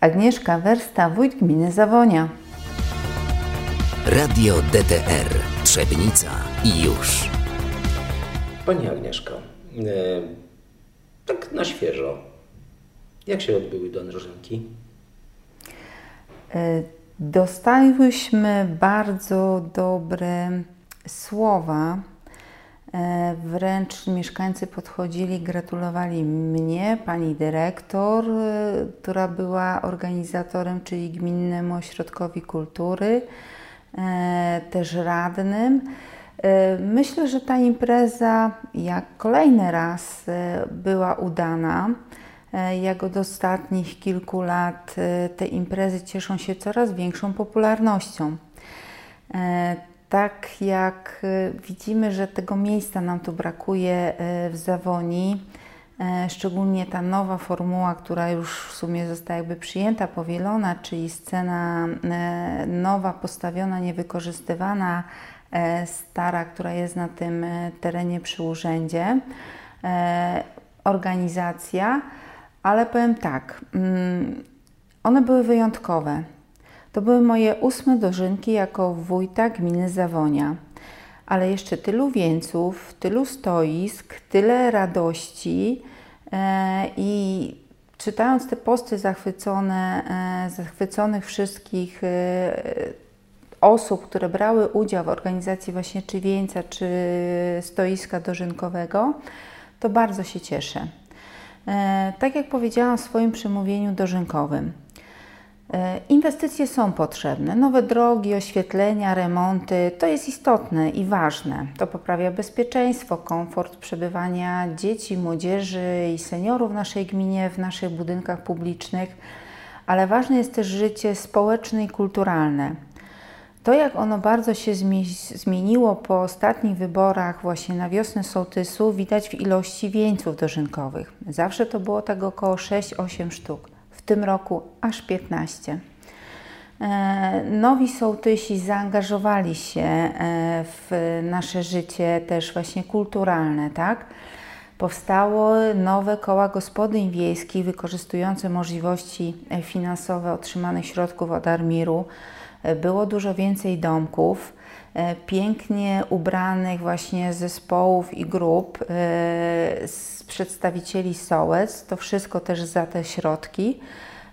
Agnieszka Wersta, wójt gminy Zawonia. Radio DTR Trzebnica i już. Pani Agnieszko, e, tak na świeżo, jak się odbyły dożynki? E, dostałyśmy bardzo dobre słowa. E, wręcz mieszkańcy podchodzili, gratulowali mnie, pani dyrektor, która była organizatorem, czyli Gminnemu Ośrodkowi Kultury, też radnym. Myślę, że ta impreza, jak kolejny raz, była udana. E, jak od ostatnich kilku lat e, te imprezy cieszą się coraz większą popularnością. Tak jak widzimy, że tego miejsca nam tu brakuje w Zawoni, szczególnie ta nowa formuła, która już w sumie została jakby przyjęta, powielona, czyli scena nowa, postawiona, niewykorzystywana, stara, która jest na tym terenie przy urzędzie, organizacja, ale powiem tak, mm, one były wyjątkowe. To były moje ósme dożynki jako wójta gminy Zawonia. Ale jeszcze tylu wieńców, tylu stoisk, tyle radości e, i czytając te posty zachwycone, e, zachwyconych wszystkich e, osób, które brały udział w organizacji właśnie czy wieńca, czy stoiska dożynkowego, to bardzo się cieszę. Tak jak powiedziałam w swoim przemówieniu dożynkowym, Inwestycje są potrzebne. Nowe drogi, oświetlenia, remonty to jest istotne i ważne. To poprawia bezpieczeństwo, komfort przebywania dzieci, młodzieży i seniorów w naszej gminie, w naszych budynkach publicznych, ale ważne jest też życie społeczne i kulturalne. To, jak ono bardzo się zmieniło po ostatnich wyborach, właśnie na wiosnę sołtysu, widać w ilości wieńców dożynkowych. Zawsze to było tak około 6-8 sztuk, tym roku aż 15. E, nowi sołtysi zaangażowali się e, w nasze życie też właśnie kulturalne, tak? Powstało nowe koła gospodyń wiejskich wykorzystujące możliwości finansowe otrzymanych środków od Armiru było dużo więcej domków, e, pięknie ubranych właśnie zespołów i grup e, z przedstawicieli sołec, to wszystko też za te środki,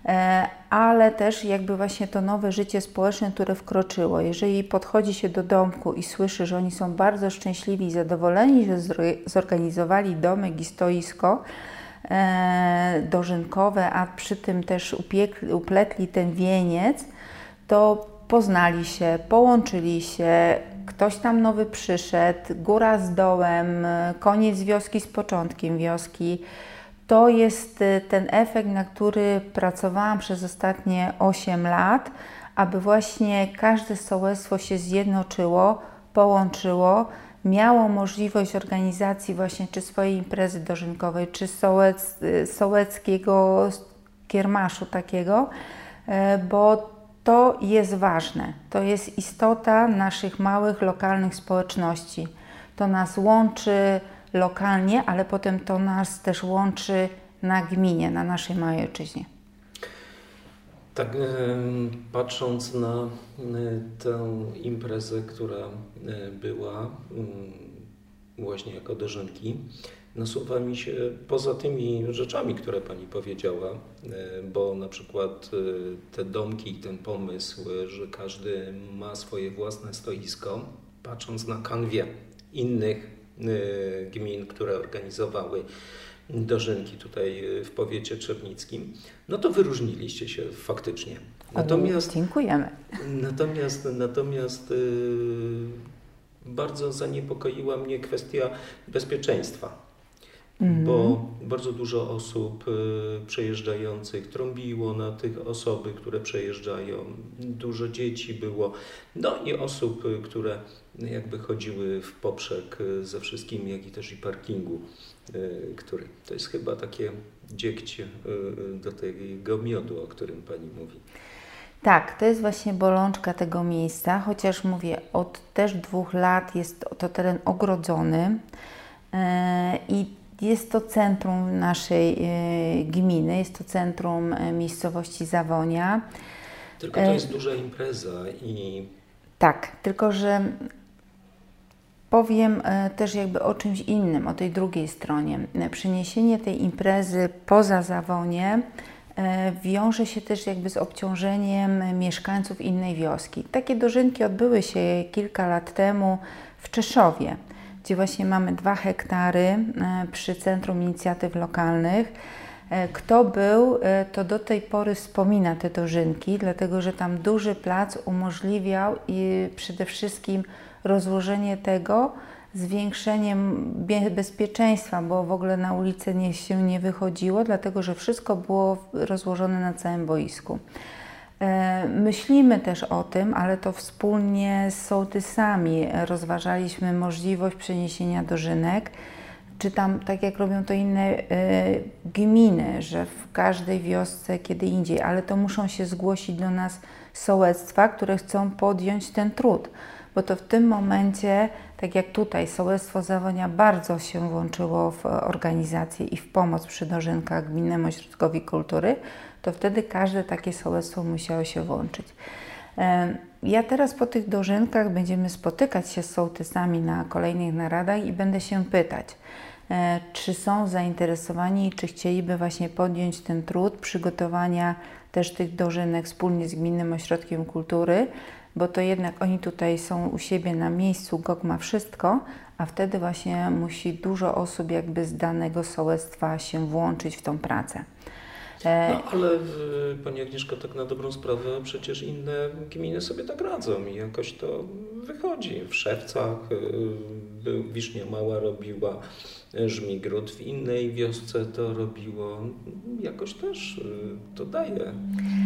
e, ale też jakby właśnie to nowe życie społeczne, które wkroczyło. Jeżeli podchodzi się do domku i słyszy, że oni są bardzo szczęśliwi i zadowoleni, że zorganizowali domek i stoisko, dożynkowe, a przy tym też upiekli, upletli ten wieniec, to poznali się, połączyli się, ktoś tam nowy przyszedł, góra z dołem, koniec wioski z początkiem wioski. To jest y, ten efekt, na który pracowałam przez ostatnie 8 lat, aby właśnie każde sołectwo się zjednoczyło, połączyło, miało możliwość organizacji właśnie czy swojej imprezy dożynkowej, czy sołec, y, sołeckiego kiermaszu takiego, y, bo to jest ważne. To jest istota naszych małych, lokalnych społeczności. To nas łączy lokalnie, ale potem to nas też łączy na gminie, na naszej małej ojczyźnie. Tak, patrząc na tę imprezę, która była właśnie jako dożynki, nasuwa mi się poza tymi rzeczami, które Pani powiedziała, e, bo na przykład e, te domki i ten pomysł, że każdy ma swoje własne stoisko, patrząc na kanwie innych e, gmin, które organizowały dożynki tutaj w powiecie czernickim, no to wyróżniliście się faktycznie. Natomiast, dziękujemy. Natomiast, natomiast bardzo zaniepokoiła mnie kwestia bezpieczeństwa bo mhm. bardzo dużo osób y, przejeżdżających trąbiło na tych osoby, które przejeżdżają. Dużo dzieci było, no i osób, y, które jakby chodziły w poprzek y, ze wszystkim, jak i też i parkingu, który to jest chyba takie dziegcie do tego miodu, o którym Pani mówi. Tak, to jest właśnie bolączka tego miejsca, chociaż mówię, od też dwóch lat jest to teren ogrodzony i Jest to centrum naszej gminy, jest to centrum miejscowości Zawonia. Tylko to jest duża impreza i... Tak, tylko że powiem też jakby o czymś innym, o tej drugiej stronie. Przeniesienie tej imprezy poza Zawonie E, wiąże się też jakby z obciążeniem mieszkańców innej wioski. Takie dożynki odbyły się kilka lat temu w Czeszowie, gdzie właśnie mamy dwa hektary e, przy Centrum Inicjatyw Lokalnych. E, kto był, to do tej pory wspomina te dożynki, dlatego że tam duży plac umożliwiał i przede wszystkim rozłożenie tego, zwiększeniem bezpieczeństwa, bo w ogóle na ulicę nie, się nie wychodziło, dlatego że wszystko było rozłożone na całym boisku. E, myślimy też o tym, ale to wspólnie z sołtysami rozważaliśmy możliwość przeniesienia dożynek, czy tam, tak jak robią to inne e, gminy, że w każdej wiosce kiedy indziej, ale to muszą się zgłosić do nas sołectwa, które chcą podjąć ten trud. Bo to w tym momencie, tak jak tutaj, Sołectwo Zawonia bardzo się włączyło w organizację i w pomoc przy dożynkach Gminnemu Ośrodkowi Kultury, to wtedy każde takie sołectwo musiało się włączyć. Ja teraz po tych dożynkach będziemy spotykać się z sołtysami na kolejnych naradach i będę się pytać, e, czy są zainteresowani i czy chcieliby właśnie podjąć ten trud przygotowania też tych dożynek wspólnie z Gminnym Ośrodkiem Kultury, bo to jednak oni tutaj są u siebie na miejscu, GOG ma wszystko, a wtedy właśnie musi dużo osób jakby z danego sołectwa się włączyć w tą pracę. E, no, ale Pani Agnieszka, tak na dobrą sprawę, przecież inne gminy sobie tak radzą i jakoś to wychodzi. W Szewcach y, Wisznia Mała robiła Żmigród, w innej wiosce to robiło. Jakoś też y, to daje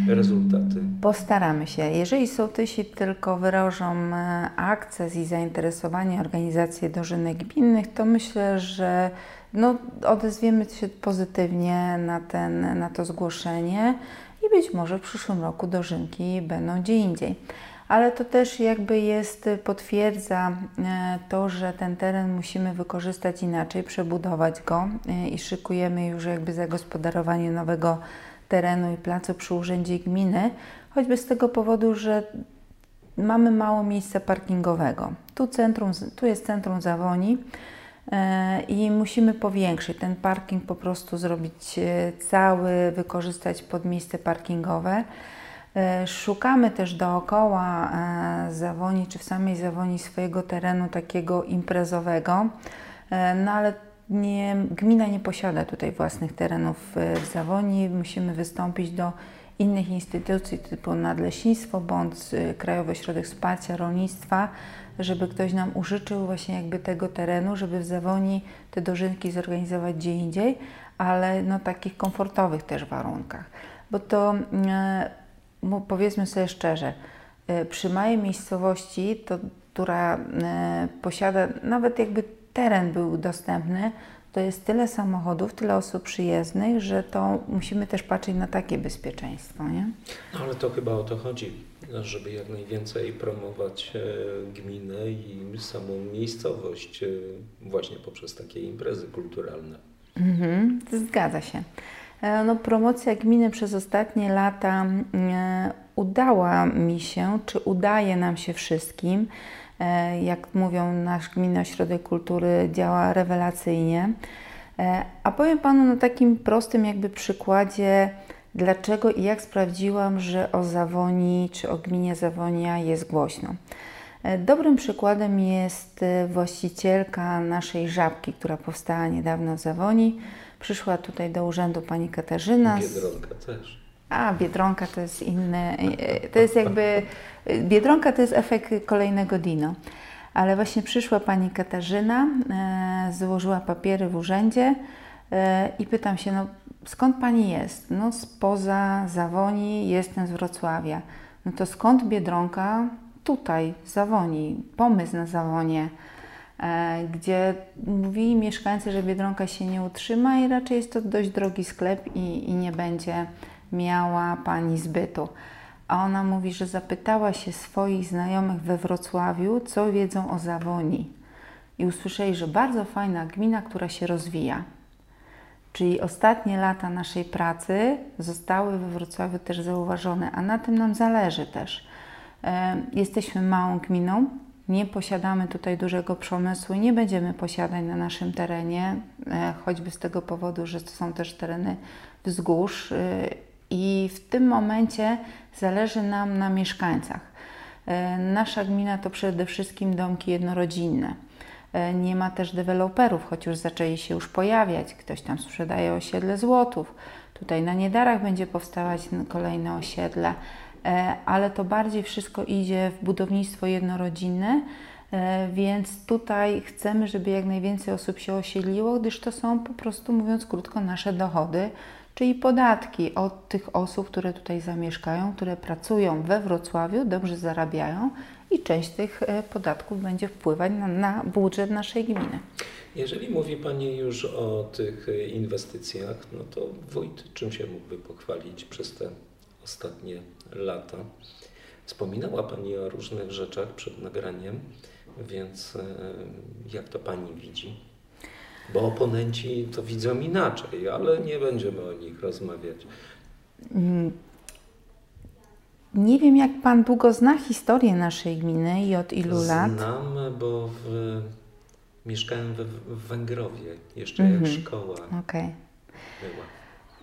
rezultaty. Postaramy się. Jeżeli sołtysi tylko wyrażą e, akces i zainteresowanie organizację dożynek gminnych, to myślę, że no, odezwiemy się pozytywnie na, ten, na to zgłoszenie i być może w przyszłym roku dożynki będą gdzie indziej. Ale to też jakby jest, potwierdza e, to, że ten teren musimy wykorzystać inaczej, przebudować go e, i szykujemy już jakby zagospodarowanie nowego terenu i placu przy Urzędzie Gminy, choćby z tego powodu, że mamy mało miejsca parkingowego. Tu, centrum, tu jest centrum Zawoni, i musimy powiększyć ten parking, po prostu zrobić e, cały, wykorzystać pod miejsce parkingowe. E, szukamy też dookoła Zawoni, czy w samej Zawoni swojego terenu takiego imprezowego, no ale nie, gmina nie posiada tutaj własnych terenów w Zawoni. Musimy wystąpić do innych instytucji typu Nadleśnictwo bądź Krajowy Ośrodek Wsparcia Rolnictwa, żeby ktoś nam użyczył właśnie jakby tego terenu, żeby w Zawoni te dożynki zorganizować gdzie indziej, ale no takich komfortowych też warunkach. Bo to e, powiedzmy sobie szczerze, e, przy małej miejscowości, to, która e, posiada, nawet jakby teren był dostępny, to jest tyle samochodów, tyle osób przyjezdnych, że to musimy też patrzeć na takie bezpieczeństwo, nie? No ale to chyba o to chodzi, żeby jak najwięcej promować e, gminę i samą miejscowość e, właśnie poprzez takie imprezy kulturalne. Mhm, zgadza się. E, no, promocja gminy przez ostatnie lata udała mi się, czy udaje nam się wszystkim. Jak mówią, nasz Gminny Ośrodek Kultury działa rewelacyjnie. A powiem Panu na takim prostym jakby przykładzie, dlaczego i jak sprawdziłam, że o Zawoni czy o gminie Zawonia jest głośno. E, dobrym przykładem jest właścicielka naszej żabki, która powstała niedawno w Zawoni. Przyszła tutaj do urzędu pani Katarzyna. Biedronka też. A, Biedronka to jest inny, to jest jakby, Biedronka to jest efekt kolejnego Dino. Ale właśnie przyszła pani Katarzyna, e, złożyła papiery w urzędzie e, i pytam się, no skąd pani jest? No spoza Zawoni, jestem z Wrocławia. No to skąd Biedronka? Tutaj, Zawoni, pomysł na Zawonie, e, gdzie mówili mieszkańcy, że Biedronka się nie utrzyma i raczej jest to dość drogi sklep i, i nie będzie miała pani zbytu. A ona mówi, że zapytała się swoich znajomych we Wrocławiu, co wiedzą o Zawoni. I usłyszeli, że bardzo fajna gmina, która się rozwija. Czyli ostatnie lata naszej pracy zostały we Wrocławiu też zauważone, a na tym nam zależy też. E, jesteśmy małą gminą, nie posiadamy tutaj dużego przemysłu, nie będziemy posiadać na naszym terenie, e, choćby z tego powodu, że to są też tereny wzgórz e, i w tym momencie zależy nam na mieszkańcach. Nasza gmina to przede wszystkim domki jednorodzinne. Nie ma też deweloperów, choć już zaczęli się już pojawiać. Ktoś tam sprzedaje osiedle złotów. Tutaj na Niedarach będzie powstawać kolejne osiedle. E, ale to bardziej wszystko idzie w budownictwo jednorodzinne, e, więc tutaj chcemy, żeby jak najwięcej osób się osiedliło, gdyż to są po prostu, mówiąc krótko, nasze dochody, czyli podatki od tych osób, które tutaj zamieszkają, które pracują we Wrocławiu, dobrze zarabiają i część tych e, podatków będzie wpływać na, na budżet naszej gminy. Jeżeli mówi Pani już o tych inwestycjach, no to wójt czym się mógłby pochwalić przez te ostatnie lata. Wspominała Pani o różnych rzeczach przed nagraniem, więc e, jak to Pani widzi? Bo oponenci to widzą inaczej, ale nie będziemy o nich rozmawiać. Nie wiem, jak Pan długo zna historię naszej gminy i od ilu lat? Znam, bo w, mieszkałem w, w Węgrowie, jeszcze mm -hmm. jak mhm. szkoła okay. była.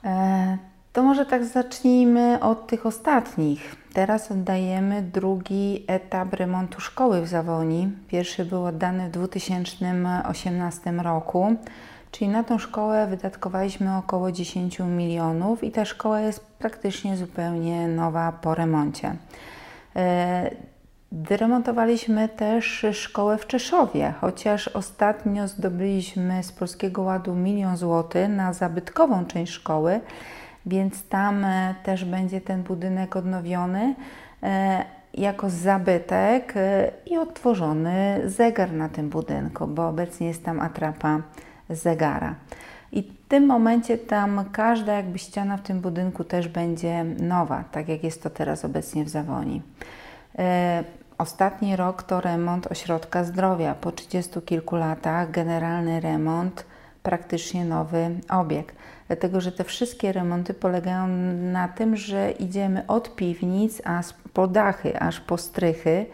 E to może tak zacznijmy od tych ostatnich. Teraz oddajemy drugi etap remontu szkoły w Zawoni. Pierwszy był oddany w 2018 roku, czyli na tą szkołę wydatkowaliśmy około 10 milionów i ta szkoła jest praktycznie zupełnie nowa po remoncie. E, wyremontowaliśmy też szkołę w Czeszowie, chociaż ostatnio zdobyliśmy z Polskiego Ładu milion złotych na zabytkową część szkoły więc tam e, też będzie ten budynek odnowiony e, jako zabytek i odtworzony zegar na tym budynku, bo obecnie jest tam atrapa zegara. I w tym momencie tam każda jakby ściana w tym budynku też będzie nowa, tak jak jest to teraz obecnie w Zawoni. Ostatni rok to remont ośrodka zdrowia. Po 30 kilku latach generalny remont, praktycznie nowy obiekt dlatego że te wszystkie remonty polegają na tym, że idziemy od piwnic, a po dachy, aż po strychy, e,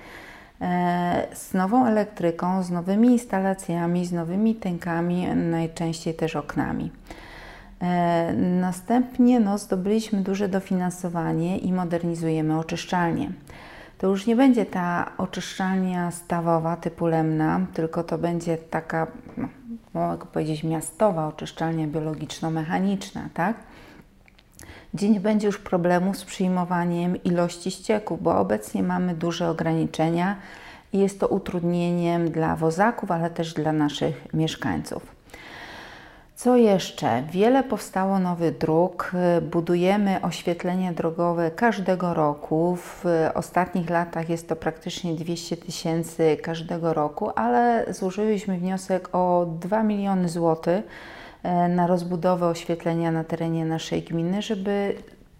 z nową elektryką, z nowymi instalacjami, z nowymi tękami, najczęściej też oknami. E, następnie no, zdobyliśmy duże dofinansowanie i modernizujemy oczyszczalnię. To już nie będzie ta oczyszczalnia stawowa typu Lemna, tylko to będzie taka no, mogę powiedzieć, miastowa oczyszczalnia biologiczno-mechaniczna, tak? Gdzie nie będzie już problemu z przyjmowaniem ilości ścieków, bo obecnie mamy duże ograniczenia i jest to utrudnieniem dla wozaków, ale też dla naszych mieszkańców. Co jeszcze? Wiele powstało nowych dróg. Budujemy oświetlenie drogowe każdego roku. W ostatnich latach jest to praktycznie 200 tysięcy każdego roku, ale złożyliśmy wniosek o 2 miliony złotych na rozbudowę oświetlenia na terenie naszej gminy, żeby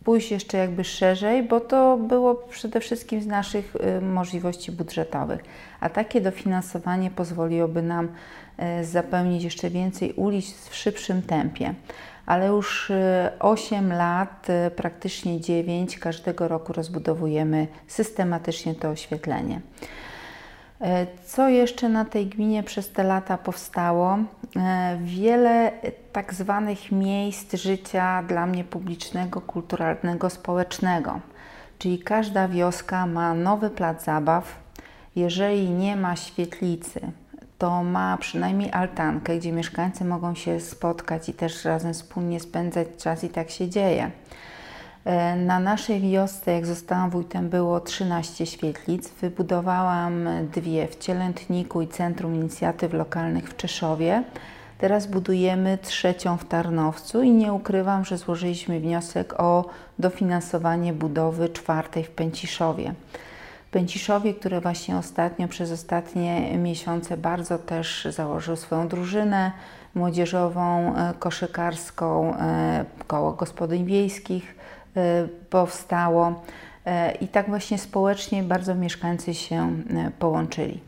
pójść jeszcze jakby szerzej, bo to było przede wszystkim z naszych y, możliwości budżetowych. A takie dofinansowanie pozwoliłoby nam y, zapełnić jeszcze więcej ulic w szybszym tempie. Ale już 8 y, lat, praktycznie 9, każdego roku rozbudowujemy systematycznie to oświetlenie. E, co jeszcze na tej gminie przez te lata powstało? E, wiele tak zwanych miejsc życia dla mnie publicznego, kulturalnego, społecznego. Czyli każda wioska ma nowy plac zabaw. Jeżeli nie ma świetlicy, to ma przynajmniej altankę, gdzie mieszkańcy mogą się spotkać i też razem wspólnie spędzać czas, i tak się dzieje. E, na naszej wiosce, jak zostałam wójtem, było 13 świetlic. Wybudowałam dwie w Cielętniku i Centrum Inicjatyw Lokalnych w Czeszowie. Teraz budujemy trzecią w Tarnowcu i nie ukrywam, że złożyliśmy wniosek o dofinansowanie budowy czwartej w Pęciszowie. Pęciszowie, które właśnie ostatnio, przez ostatnie miesiące bardzo też założył swoją drużynę młodzieżową, e, koszykarską, e, koło gospodyń wiejskich powstało y, i tak właśnie społecznie bardzo mieszkańcy się y, połączyli.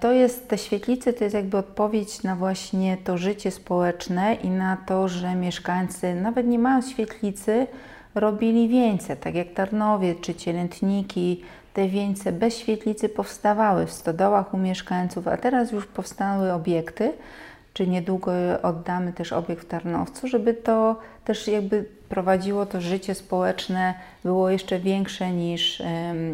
To jest, te świetlice to jest jakby odpowiedź na właśnie to życie społeczne i na to, że mieszkańcy, nawet nie mając świetlicy, robili wieńce, tak jak Tarnowie czy Cielętniki. Te wieńce bez świetlicy powstawały w stodołach u mieszkańców, a teraz już powstały obiekty, czy niedługo oddamy też obiekt w Tarnowcu, żeby to też jakby prowadziło to życie społeczne, było jeszcze większe niż,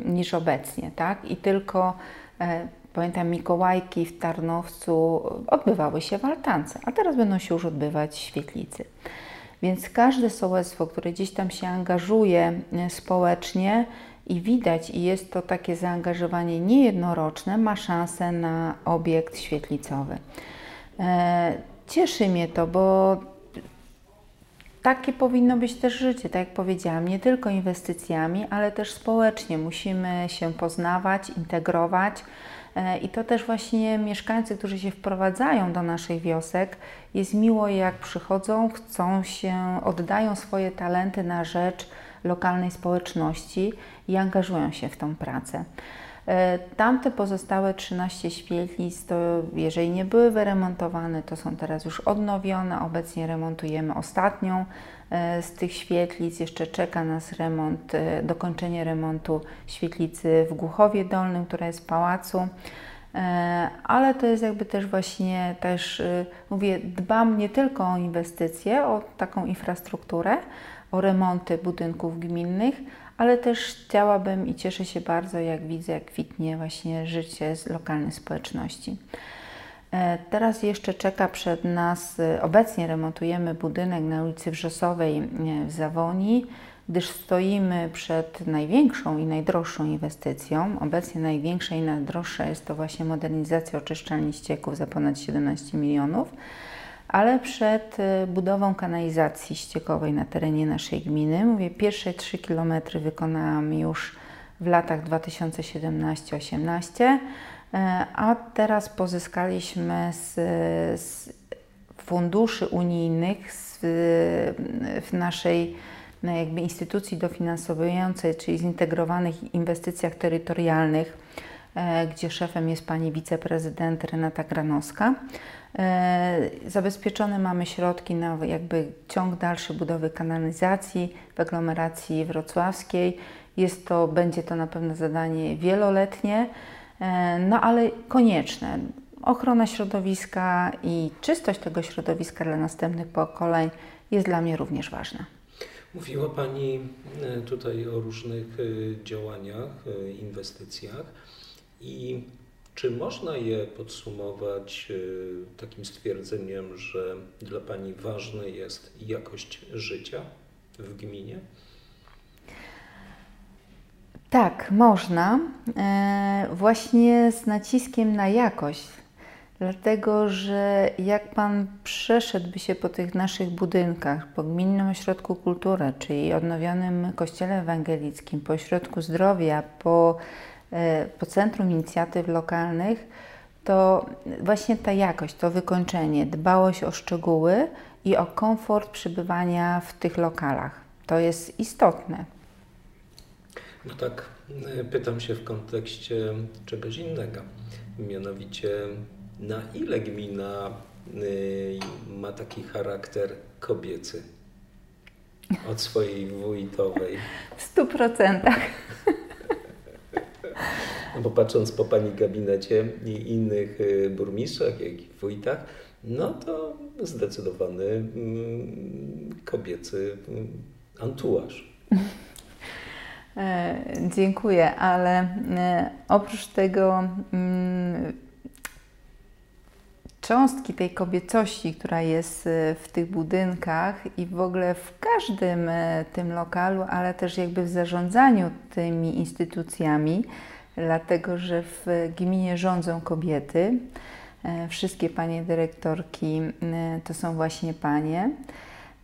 niż obecnie, tak? I tylko e, Pamiętam, Mikołajki w Tarnowcu odbywały się w altance, a teraz będą się już odbywać w świetlicy. Więc każde sołectwo, które gdzieś tam się angażuje e, społecznie i widać, i jest to takie zaangażowanie niejednoroczne, ma szansę na obiekt świetlicowy. E, cieszy mnie to, bo takie powinno być też życie, tak jak powiedziałam, nie tylko inwestycjami, ale też społecznie musimy się poznawać, integrować. E, I to też właśnie mieszkańcy, którzy się wprowadzają do naszych wiosek, jest miło jak przychodzą, chcą się, oddają swoje talenty na rzecz lokalnej społeczności i angażują się w tą pracę. E, tamte pozostałe 13 świetlic, to jeżeli nie były wyremontowane, to są teraz już odnowione. Obecnie remontujemy ostatnią e, z tych świetlic. Jeszcze czeka nas remont, e, dokończenie remontu świetlicy w Głuchowie Dolnym, która jest w pałacu. Ale to jest jakby też właśnie też, mówię, dbam nie tylko o inwestycje, o taką infrastrukturę, o remonty budynków gminnych, ale też chciałabym i cieszę się bardzo, jak widzę, jak kwitnie właśnie życie z lokalnej społeczności. E, teraz jeszcze czeka przed nas, e, obecnie remontujemy budynek na ulicy Wrzosowej e, w Zawoni, gdyż stoimy przed największą i najdroższą inwestycją. Obecnie największa i najdroższa jest to właśnie modernizacja oczyszczalni ścieków za ponad 17 milionów ale przed y, budową kanalizacji ściekowej na terenie naszej gminy, mówię, pierwsze 3 km wykonałam już w latach 2017-18, y, a teraz pozyskaliśmy z, z funduszy unijnych z, w naszej no, jakby instytucji dofinansowującej, czyli zintegrowanych inwestycjach terytorialnych, y, gdzie szefem jest pani wiceprezydent Renata Granowska. E, zabezpieczone mamy środki na jakby ciąg dalszy budowy kanalizacji w aglomeracji wrocławskiej. Jest to, będzie to na pewno zadanie wieloletnie, e, no ale konieczne. Ochrona środowiska i czystość tego środowiska dla następnych pokoleń jest dla mnie również ważna. Mówiła Pani e, tutaj o różnych działaniach, inwestycjach i czy można je podsumować y, takim stwierdzeniem, że dla Pani ważna jest jakość życia w gminie? Tak, można. E, właśnie z naciskiem na jakość. Dlatego, że jak Pan przeszedłby się po tych naszych budynkach, po Gminnym Ośrodku Kultury, czyli odnowionym Kościele Ewangelickim, po Ośrodku Zdrowia, po po Centrum Inicjatyw Lokalnych, to właśnie ta jakość, to wykończenie, dbałość o szczegóły i o komfort przebywania w tych lokalach. To jest istotne. No tak, e, pytam się w kontekście czegoś innego. Mianowicie, na ile gmina e, ma taki charakter kobiecy od swojej wójtowej? W stu procentach. No bo patrząc po pani gabinecie i innych y, burmistrzach, jak i wójtach, no to zdecydowany mm, kobiecy mm, antuaż. E, dziękuję, ale e, oprócz tego cząstki tej kobiecości, która jest e, w tych budynkach i w ogóle w każdym tym lokalu, ale też jakby w zarządzaniu tymi instytucjami, dlatego że w gminie rządzą kobiety. E, wszystkie panie dyrektorki e, to są właśnie panie.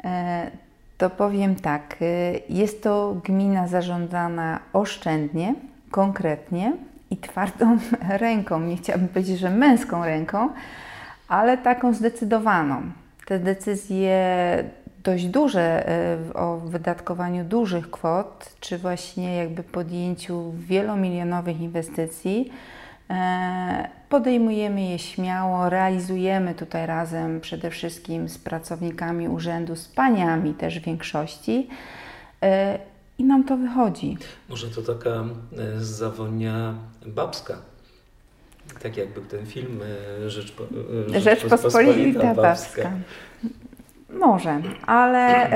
E, to powiem tak, jest to gmina zarządzana oszczędnie, konkretnie i twardą ręką. Nie chciałabym powiedzieć, że męską ręką, ale taką zdecydowaną. Te decyzje dość duże e, o wydatkowaniu dużych kwot, czy właśnie jakby podjęciu wielomilionowych inwestycji, e, podejmujemy je śmiało, realizujemy tutaj razem przede wszystkim z pracownikami urzędu, z paniami też w większości e, i nam to wychodzi. Może to taka e, zawonia babska. Tak jakby ten film Rzeczpo, Rzeczpospolita babska. Może, ale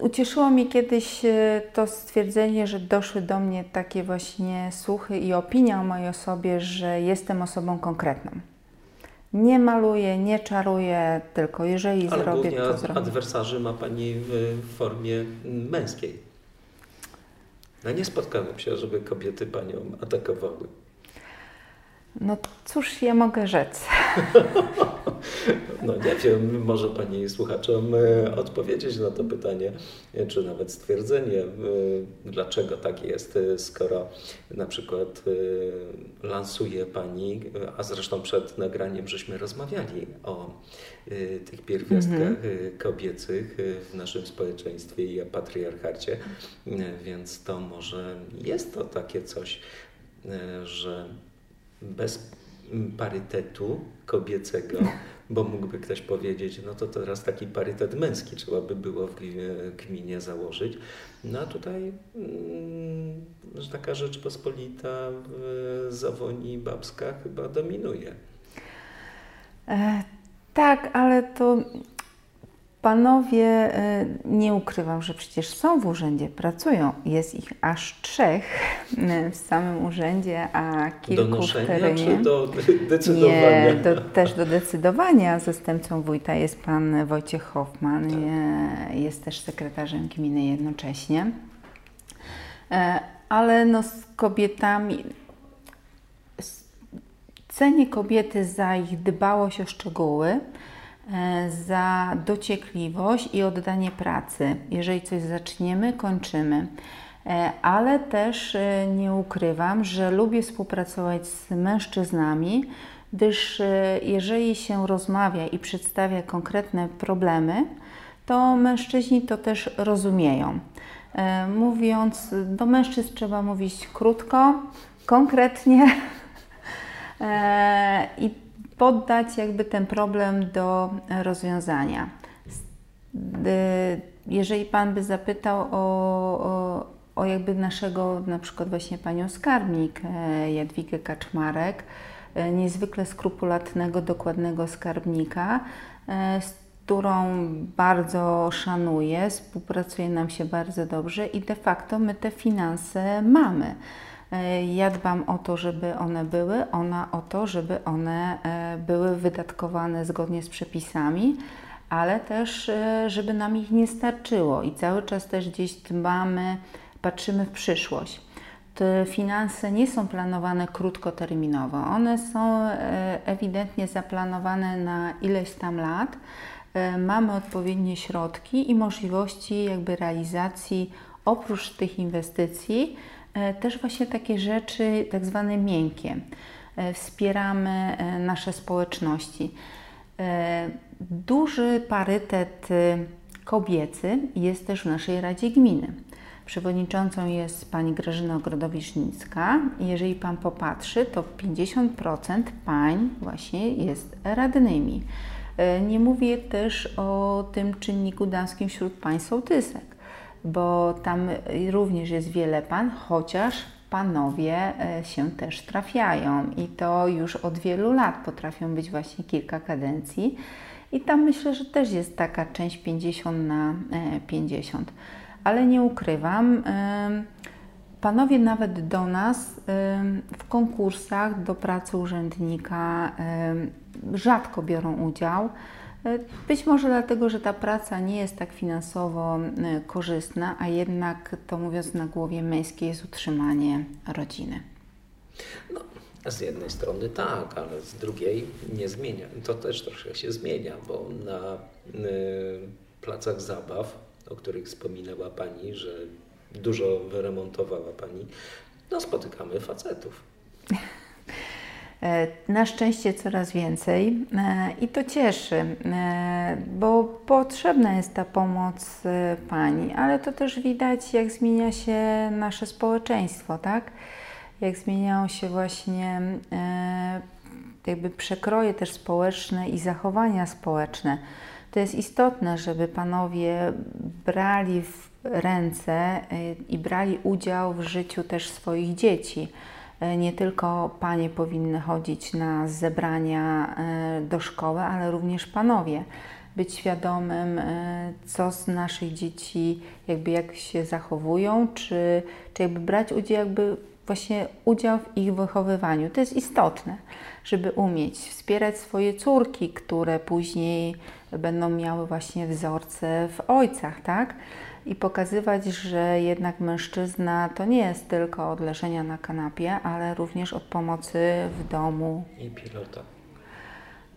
Ucieszyło mnie kiedyś e, to stwierdzenie, że doszły do mnie takie właśnie słuchy i opinia o mojej osobie, że jestem osobą konkretną. Nie maluję, nie czaruję, tylko jeżeli Ale zrobię, to zrobię. adwersarzy ma Pani w formie męskiej. No nie spotkałem się, żeby kobiety Panią atakowały. No cóż ja mogę rzec? No nie wiem, może Pani słuchaczom e, odpowiedzieć na to pytanie, e, czy nawet stwierdzenie, e, dlaczego tak jest, skoro na przykład lansuje Pani, a zresztą przed nagraniem żeśmy rozmawiali o tych pierwiastkach mhm. kobiecych w naszym społeczeństwie i o patriarchacie, więc to może jest to takie coś, że bez parytetu kobiecego, bo mógłby ktoś powiedzieć, no to teraz taki parytet męski trzeba by było w gminie założyć. No a tutaj mm, że taka Rzeczpospolita zawoni babska chyba dominuje. E, tak, ale to Panowie, e, nie ukrywam, że przecież są w urzędzie, pracują. Jest ich aż trzech e, w samym urzędzie, a kilku do w terenie. czy do decydowania? Nie, do, też do decydowania. Zastępcą wójta jest pan Wojciech Hoffman, tak. jest też sekretarzem gminy jednocześnie. E, ale no z kobietami, cenię kobiety za ich dbałość o szczegóły, za dociekliwość i oddanie pracy. Jeżeli coś zaczniemy, kończymy. E, ale też e, nie ukrywam, że lubię współpracować z mężczyznami, gdyż jeżeli się rozmawia i przedstawia konkretne problemy, to mężczyźni to też rozumieją. Mówiąc, do mężczyzn trzeba mówić krótko, konkretnie i poddać jakby ten problem do rozwiązania. Jeżeli Pan by zapytał o, o, o jakby naszego, na przykład właśnie Panią skarbnik e, Jadwigę Kaczmarek, e, niezwykle skrupulatnego, dokładnego skarbnika, e, którą bardzo szanuję, współpracuje nam się bardzo dobrze i de facto my te finanse mamy. E, ja dbam o to, żeby one były, ona o to, żeby one e, były wydatkowane zgodnie z przepisami, ale też, e, żeby nam ich nie starczyło i cały czas też gdzieś dbamy, patrzymy w przyszłość. Te finanse nie są planowane krótkoterminowo, one są ewidentnie zaplanowane na ileś tam lat. Mamy odpowiednie środki i możliwości jakby realizacji oprócz tych inwestycji też właśnie takie rzeczy tak zwane miękkie. E, wspieramy e, nasze społeczności. Duży parytet kobiecy jest też w naszej Radzie Gminy. Przewodniczącą jest pani Grażyna Ogrodowicz-Nicka. Jeżeli pan popatrzy, to 50% pań właśnie jest radnymi. Nie mówię też o tym czynniku damskim wśród pań sołtysek bo tam również jest wiele pan, chociaż panowie e, się też trafiają i to już od wielu lat potrafią być właśnie kilka kadencji. I tam myślę, że też jest taka część 50 na 50. E, Ale nie ukrywam, panowie nawet do nas w konkursach do pracy urzędnika rzadko biorą udział. E, być może dlatego, że ta praca nie jest tak finansowo e, korzystna, a jednak to mówiąc na głowie męskiej jest utrzymanie rodziny. No, z jednej strony tak, ale z drugiej nie zmienia. To też troszkę się zmienia, bo na y, placach zabaw, o których wspominała Pani, że dużo wyremontowała Pani, no spotykamy facetów. E, na szczęście coraz więcej e, i to cieszy, e, bo potrzebna jest ta pomoc pani, ale to też widać, jak zmienia się nasze społeczeństwo, tak? jak zmieniają się właśnie jakby przekroje też społeczne i zachowania społeczne. To jest istotne, żeby panowie brali w ręce i brali udział w życiu też swoich dzieci. Y, nie tylko panie powinny chodzić na zebrania y, do szkoły, ale również panowie. Być świadomym, co z naszych dzieci, jakby jak się zachowują, czy, czy jakby brać udział, jakby właśnie udział w ich wychowywaniu. To jest istotne, żeby umieć wspierać swoje córki, które później będą miały właśnie wzorce w ojcach, tak? I pokazywać, że jednak mężczyzna to nie jest tylko od leżenia na kanapie, ale również od pomocy w domu. I pilota.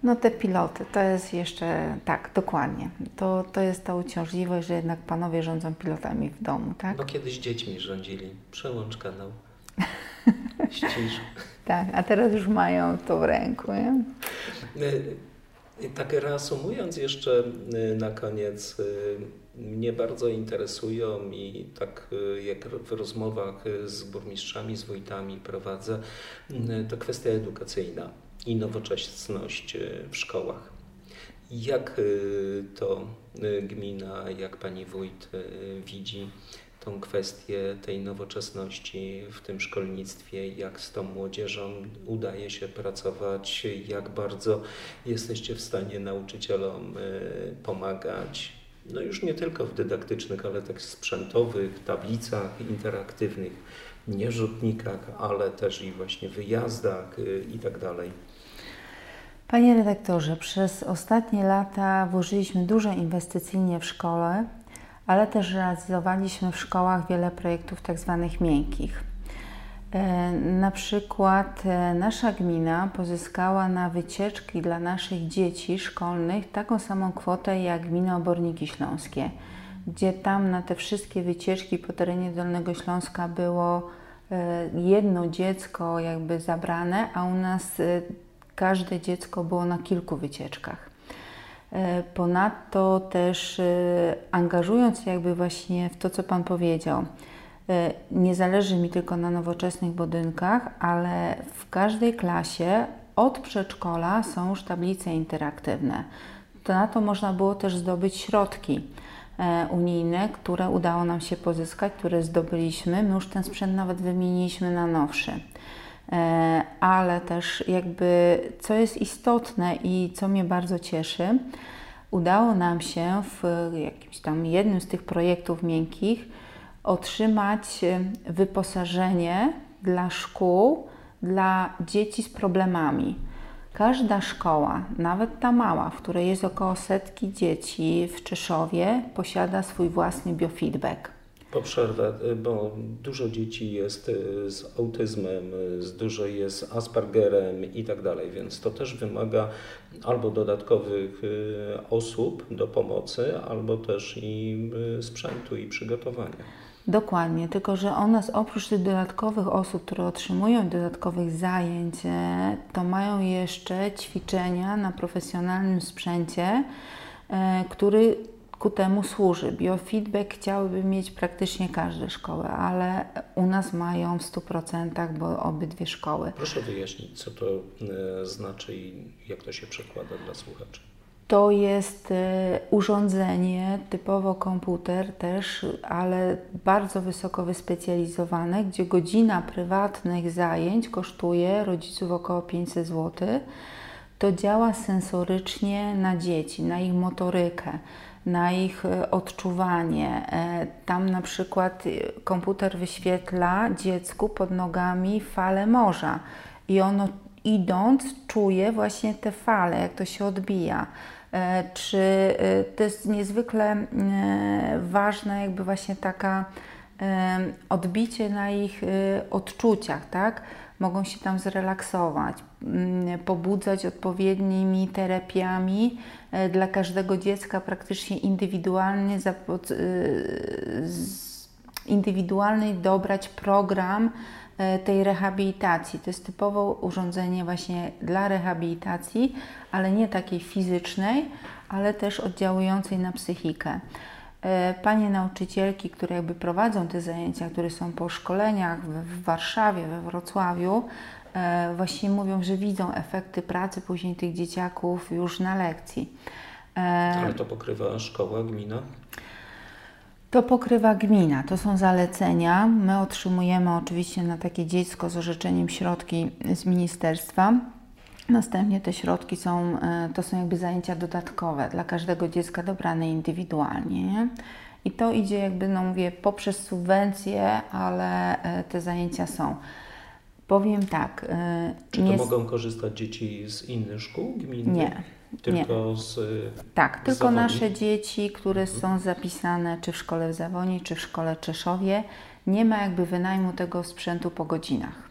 No te piloty, to jest jeszcze, tak, dokładnie. To, to jest ta uciążliwość, że jednak panowie rządzą pilotami w domu, tak? No kiedyś dziećmi rządzili. Przełącz kanał. Ścisz. tak, a teraz już mają to w ręku, nie? Tak reasumując jeszcze y, na koniec, mnie bardzo interesują i tak y, jak w rozmowach z burmistrzami, z wójtami prowadzę, to kwestia edukacyjna i nowoczesność w szkołach. Jak to gmina, jak pani wójt widzi tą kwestię tej nowoczesności w tym szkolnictwie, jak z tą młodzieżą udaje się pracować, jak bardzo jesteście w stanie nauczycielom y, pomagać. No już nie tylko w dydaktycznych, ale tak sprzętowych, tablicach interaktywnych, nierzutnikach, ale też i właśnie wyjazdach y, i tak dalej. Panie redaktorze, przez ostatnie lata włożyliśmy dużo inwestycyjnie w szkole ale też realizowaliśmy w szkołach wiele projektów tak zwanych miękkich. E, na przykład e, nasza gmina pozyskała na wycieczki dla naszych dzieci szkolnych taką samą kwotę jak gmina Oborniki Śląskie, gdzie tam na te wszystkie wycieczki po terenie Dolnego Śląska było e, jedno dziecko jakby zabrane, a u nas każde dziecko było na kilku wycieczkach. Ponadto też angażując jakby właśnie w to, co Pan powiedział, nie zależy mi tylko na nowoczesnych budynkach, ale w każdej klasie od przedszkola są już tablice interaktywne. To na to można było też zdobyć środki unijne, które udało nam się pozyskać, które zdobyliśmy. My już ten sprzęt nawet wymieniliśmy na nowszy. E, ale też jakby co jest istotne i co mnie bardzo cieszy, udało nam się w jakimś tam jednym z tych projektów miękkich otrzymać e, wyposażenie dla szkół, dla dzieci z problemami. Każda szkoła, nawet ta mała, w której jest około setki dzieci w Czeszowie, posiada swój własny biofeedback. Po przerwę, y, bo dużo dzieci jest y, z autyzmem, y, dużo jest z Aspergerem i tak dalej, więc to też wymaga albo dodatkowych osób do pomocy, albo też i sprzętu i przygotowania. Dokładnie, tylko że one oprócz tych dodatkowych osób, które otrzymują dodatkowych zajęć, e, to mają jeszcze ćwiczenia na profesjonalnym sprzęcie, e, który ku temu służy. Biofeedback chciałyby mieć praktycznie każde szkoły, ale u nas mają w 100%, bo obydwie szkoły. Proszę wyjaśnić, co to e, znaczy i jak to się przekłada dla słuchaczy. To jest e, urządzenie, typowo komputer też, ale bardzo wysoko wyspecjalizowane, gdzie godzina prywatnych zajęć kosztuje rodziców około 500 zł. To działa sensorycznie na dzieci, na ich motorykę na ich e, odczuwanie. E, tam na przykład e, komputer wyświetla dziecku pod nogami fale morza i ono idąc czuje właśnie te fale, jak to się odbija. Czy to jest niezwykle ważne, jakby właśnie taka odbicie na ich odczuciach, tak? Mogą się tam zrelaksować, pobudzać odpowiednimi terapiami, E, dla każdego dziecka praktycznie indywidualnie, e, indywidualny dobrać program e, tej rehabilitacji. To jest typowo urządzenie właśnie dla rehabilitacji, ale nie takiej fizycznej, ale też oddziałującej na psychikę. E, panie nauczycielki, które jakby prowadzą te zajęcia, które są po szkoleniach w Warszawie, we Wrocławiu, e, właśnie mówią, że widzą efekty pracy później tych dzieciaków już na lekcji. E, Ale to pokrywa szkoła, gmina? To pokrywa gmina, to są zalecenia. My otrzymujemy oczywiście na takie dziecko z orzeczeniem środki z ministerstwa. Następnie te środki są, e, to są jakby zajęcia dodatkowe dla każdego dziecka dobrane indywidualnie. Nie? I to idzie jakby, no mówię, poprzez subwencje, ale e, te zajęcia są. Powiem tak. E, Czy to mogą korzystać dzieci z innych szkół gminnych? Nie. Tylko nie. z. Tak, z tylko Zawoni? nasze dzieci, które mhm. są zapisane czy w szkole w Zawoni, czy w szkole Czeszowie, nie ma jakby wynajmu tego sprzętu po godzinach.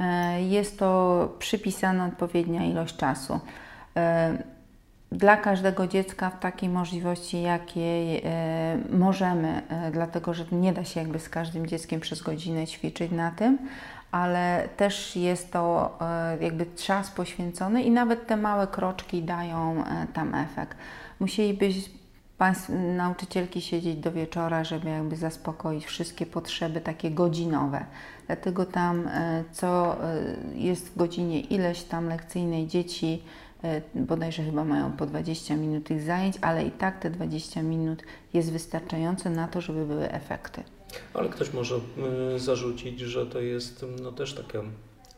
E, jest to przypisana odpowiednia ilość czasu. E, dla każdego dziecka w takiej możliwości, jakiej e, możemy, dlatego że nie da się jakby z każdym dzieckiem przez godzinę ćwiczyć na tym, ale też jest to jakby czas poświęcony i nawet te małe kroczki dają tam efekt. Musieliby nauczycielki siedzieć do wieczora, żeby jakby zaspokoić wszystkie potrzeby takie godzinowe. Dlatego tam e, co e, jest w godzinie ileś tam lekcyjnej dzieci, e, bodajże chyba mają po 20 minut tych zajęć, ale i tak te 20 minut jest wystarczające na to, żeby były efekty. Ale ktoś może zarzucić, że to jest no, też taka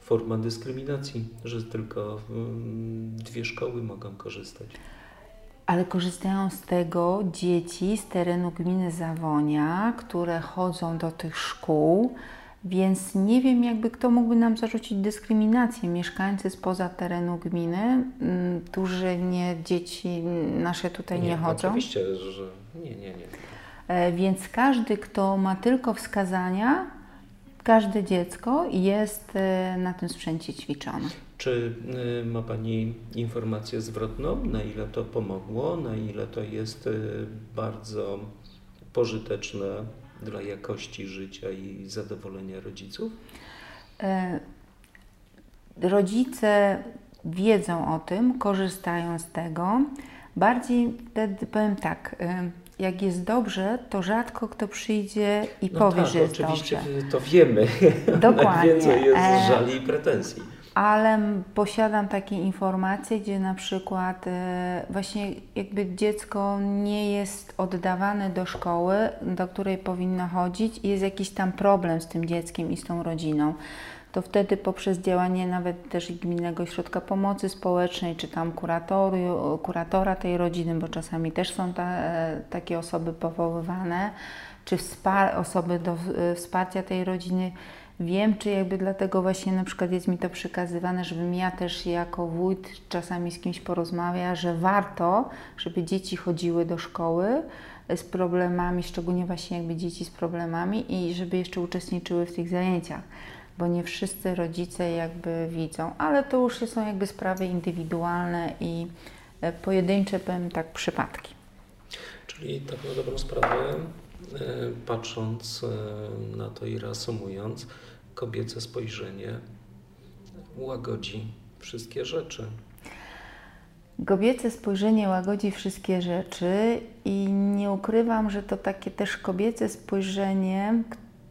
forma dyskryminacji, że tylko dwie szkoły mogą korzystać. Ale korzystają z tego dzieci z terenu gminy Zawonia, które chodzą do tych szkół, więc nie wiem, jakby kto mógłby nam zarzucić dyskryminację. Mieszkańcy spoza terenu gminy, mm, którzy nie, dzieci nasze tutaj nie, nie chodzą. Oczywiście, że nie, nie, nie. E, więc każdy, kto ma tylko wskazania, każde dziecko jest e, na tym sprzęcie ćwiczone. Czy y, ma Pani informację zwrotną, na ile to pomogło, na ile to jest bardzo pożyteczne dla jakości życia i zadowolenia rodziców? E, rodzice wiedzą o tym, korzystają z tego. Bardziej wtedy powiem tak, e, jak jest dobrze, to rzadko kto przyjdzie i no powie, tak, że jest oczywiście dobrze. to wiemy. Dokładnie. Najwięcej jest e, żali i pretensji ale posiadam takie informacje, gdzie na przykład e, właśnie jakby dziecko nie jest oddawane do szkoły, do której powinno chodzić i jest jakiś tam problem z tym dzieckiem i z tą rodziną. To wtedy poprzez działanie nawet też Gminnego Ośrodka Pomocy Społecznej, czy tam kuratora tej rodziny, bo czasami też są ta, e, takie osoby powoływane, czy osoby do e, wsparcia tej rodziny, wiem, czy jakby dlatego właśnie na przykład jest mi to przekazywane, żebym ja też jako wójt czasami z kimś porozmawia, że warto, żeby dzieci chodziły do szkoły z problemami, szczególnie właśnie jakby dzieci z problemami i żeby jeszcze uczestniczyły w tych zajęciach, bo nie wszyscy rodzice jakby widzą, ale to już są jakby sprawy indywidualne i e, pojedyncze, powiem tak, przypadki. Czyli tak na dobrą sprawę E, patrząc e, na to i reasumując, kobiece spojrzenie łagodzi wszystkie rzeczy. Kobiece spojrzenie łagodzi wszystkie rzeczy i nie ukrywam, że to takie też kobiece spojrzenie,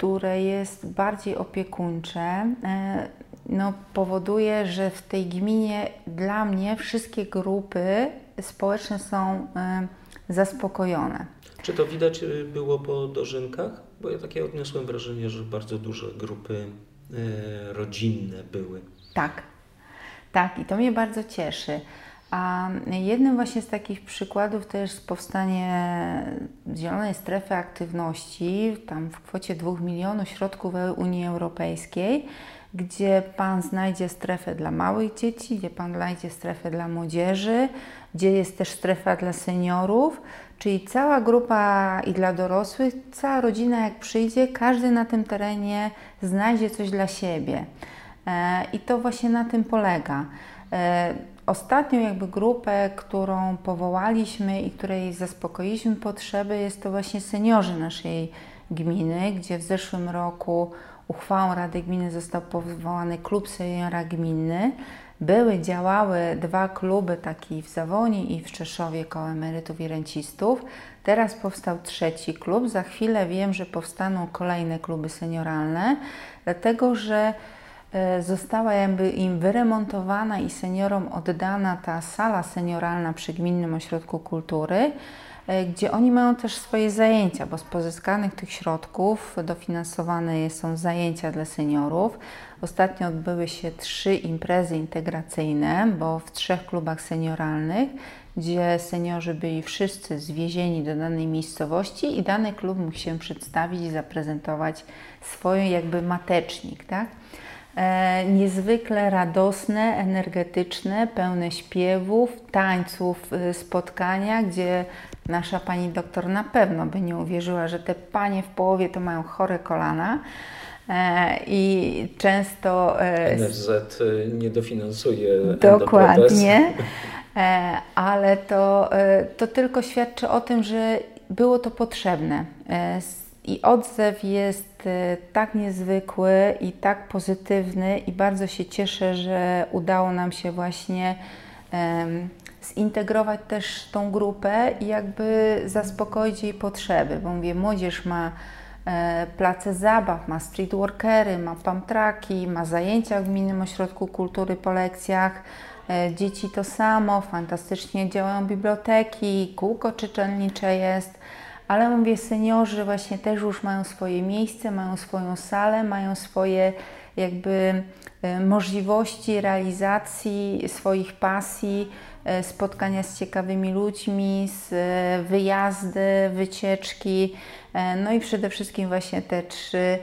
które jest bardziej opiekuńcze, e, no, powoduje, że w tej gminie dla mnie wszystkie grupy społeczne są zaspokojone. Czy to widać y, było po dożynkach? Bo ja takie odniosłem wrażenie, że bardzo duże grupy rodzinne były. Tak, tak i to mnie bardzo cieszy. A jednym właśnie z takich przykładów to jest powstanie Zielonej Strefy Aktywności, tam w kwocie 2 milionów środków Unii Europejskiej, gdzie Pan znajdzie strefę dla małych dzieci, gdzie Pan znajdzie strefę dla młodzieży, gdzie jest też strefa dla seniorów, czyli cała grupa i dla dorosłych, cała rodzina jak przyjdzie, każdy na tym terenie znajdzie coś dla siebie. E, I to właśnie na tym polega. Ostatnią jakby grupę, którą powołaliśmy i której zaspokoiliśmy potrzeby, jest to właśnie seniorzy naszej gminy, gdzie w zeszłym roku uchwałą Rady Gminy został powołany klub seniora gminny. były, działały dwa kluby, taki w Zawoni i w Czeszowie koło emerytów i rencistów. Teraz powstał trzeci klub. Za chwilę wiem, że powstaną kolejne kluby senioralne, dlatego że została jakby im wyremontowana i seniorom oddana ta sala senioralna przy Gminnym Ośrodku Kultury, e, gdzie oni mają też swoje zajęcia, bo z pozyskanych tych środków dofinansowane są zajęcia dla seniorów. Ostatnio odbyły się trzy imprezy integracyjne, bo w trzech klubach senioralnych, gdzie seniorzy byli wszyscy zwiezieni do danej miejscowości i dany klub mógł się przedstawić i zaprezentować swój jakby matecznik, tak? E, niezwykle radosne, energetyczne, pełne śpiewów, tańców, y, spotkania, gdzie nasza pani doktor na pewno by nie uwierzyła, że te panie w połowie to mają chore kolana. E, I często. E, NFZ nie dofinansuje. Dokładnie. E, ale to, to tylko świadczy o tym, że było to potrzebne. I odzew jest tak niezwykły i tak pozytywny, i bardzo się cieszę, że udało nam się właśnie zintegrować też tą grupę i jakby zaspokoić jej potrzeby, bo mówię, młodzież ma E, place zabaw, ma streetworkery, ma pamtraki, ma zajęcia w Gminnym Ośrodku Kultury po lekcjach. E, dzieci to samo, fantastycznie działają biblioteki, kółko czytelnicze jest, ale mówię, seniorzy właśnie też już mają swoje miejsce, mają swoją salę, mają swoje jakby e, możliwości realizacji swoich pasji, spotkania z ciekawymi ludźmi, z wyjazdy, wycieczki. E, no i przede wszystkim właśnie te trzy, e,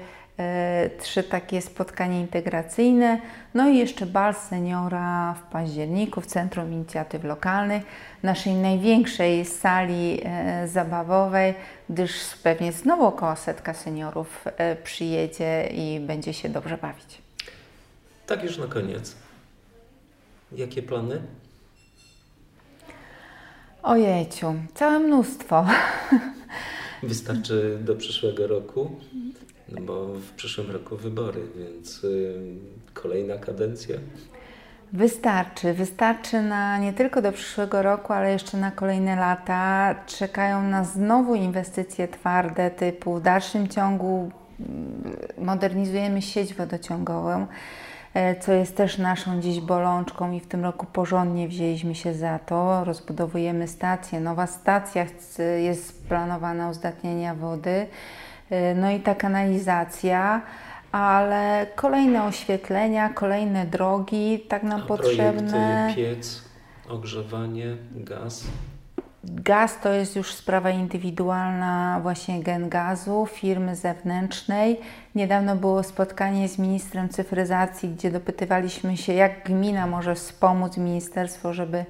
trzy takie spotkania integracyjne. No i jeszcze bal seniora w październiku w Centrum Inicjatyw Lokalnych, naszej największej sali e, zabawowej, gdyż pewnie znowu około setka seniorów przyjedzie i będzie się dobrze bawić. Tak już na koniec. Jakie plany? Ojejciu, całe mnóstwo. Wystarczy do przyszłego roku, no bo w przyszłym roku wybory, więc kolejna kadencja. Wystarczy, wystarczy na nie tylko do przyszłego roku, ale jeszcze na kolejne lata. Czekają nas znowu inwestycje twarde, typu w dalszym ciągu mm, modernizujemy sieć wodociągową. E, co jest też naszą dziś bolączką i w tym roku porządnie wzięliśmy się za to. Rozbudowujemy stację. Nowa stacja jest planowana uzdatnienia wody, no i ta kanalizacja ale kolejne oświetlenia, kolejne drogi, tak nam A potrzebne. piec, ogrzewanie, gaz. Gaz to jest już sprawa indywidualna właśnie Gen Gazu, firmy zewnętrznej. Niedawno było spotkanie z ministrem cyfryzacji, gdzie dopytywaliśmy się, jak gmina może wspomóc ministerstwo, żeby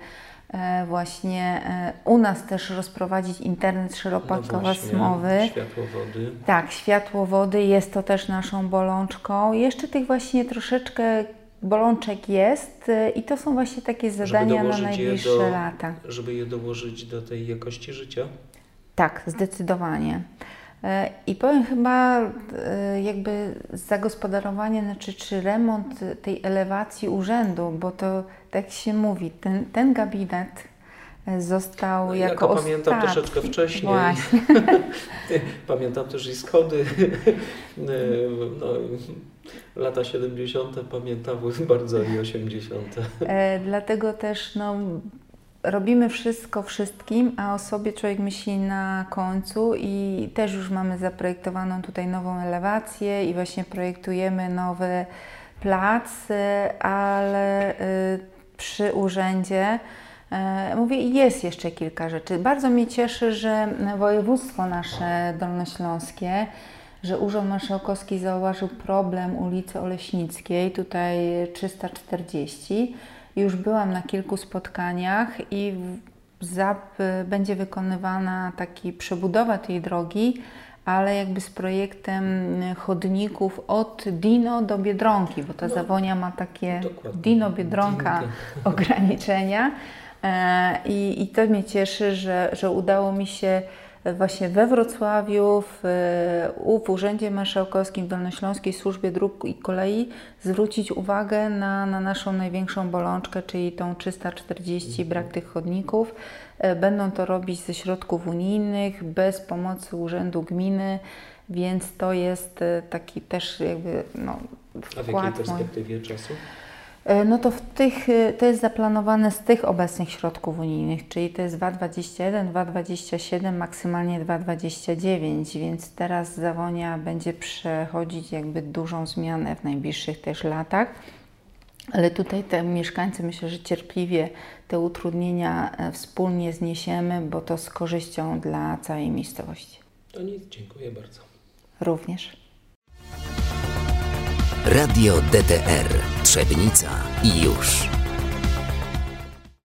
właśnie e, u nas też rozprowadzić internet szerokopasmowy. No światłowody. Tak, światłowody jest to też naszą bolączką. Jeszcze tych właśnie troszeczkę bolączek jest y, i to są właśnie takie zadania na najbliższe do, lata. Żeby je dołożyć do tej jakości życia? Tak, zdecydowanie. Y, I powiem chyba y, jakby zagospodarowanie, znaczy czy remont tej elewacji urzędu, bo to tak się mówi, ten, ten gabinet został no, jako Ja pamiętam troszeczkę wcześniej. Właśnie. pamiętam też i schody. no, lata 70. pamiętały bardzo i 80. E, dlatego też no, robimy wszystko wszystkim, a o sobie człowiek myśli na końcu i też już mamy zaprojektowaną tutaj nową elewację i właśnie projektujemy nowy plac, ale y, przy urzędzie e, Mówię, jest jeszcze kilka rzeczy. Bardzo mnie cieszy, że województwo nasze dolnośląskie że Urząd Marszałkowski zauważył problem ulicy Oleśnickiej, tutaj 340. Już byłam na kilku spotkaniach i ZAP będzie wykonywana taki przebudowa tej drogi, ale jakby z projektem chodników od Dino do Biedronki, bo ta no, Zawonia ma takie Dino-Biedronka ograniczenia. E, I, I to mnie cieszy, że, że udało mi się właśnie we Wrocławiu, w, w Urzędzie Marszałkowskim w Dolnośląskiej Służbie Dróg i Kolei zwrócić uwagę na, na naszą największą bolączkę, czyli tą 340, brak tych chodników. Będą to robić ze środków unijnych, bez pomocy Urzędu Gminy, więc to jest taki też jakby no, A w jakiej perspektywie czasu? E, no to w tych, e, to jest zaplanowane z tych obecnych środków unijnych, czyli to jest 2,21, 2,27, maksymalnie 2,29, więc teraz Zawonia będzie przechodzić jakby dużą zmianę w najbliższych też latach. Ale tutaj te mieszkańcy myślę, że cierpliwie te utrudnienia e, wspólnie zniesiemy, bo to z korzyścią dla całej miejscowości. To nic, dziękuję bardzo. Również. Radio DTR Trzebnica i już.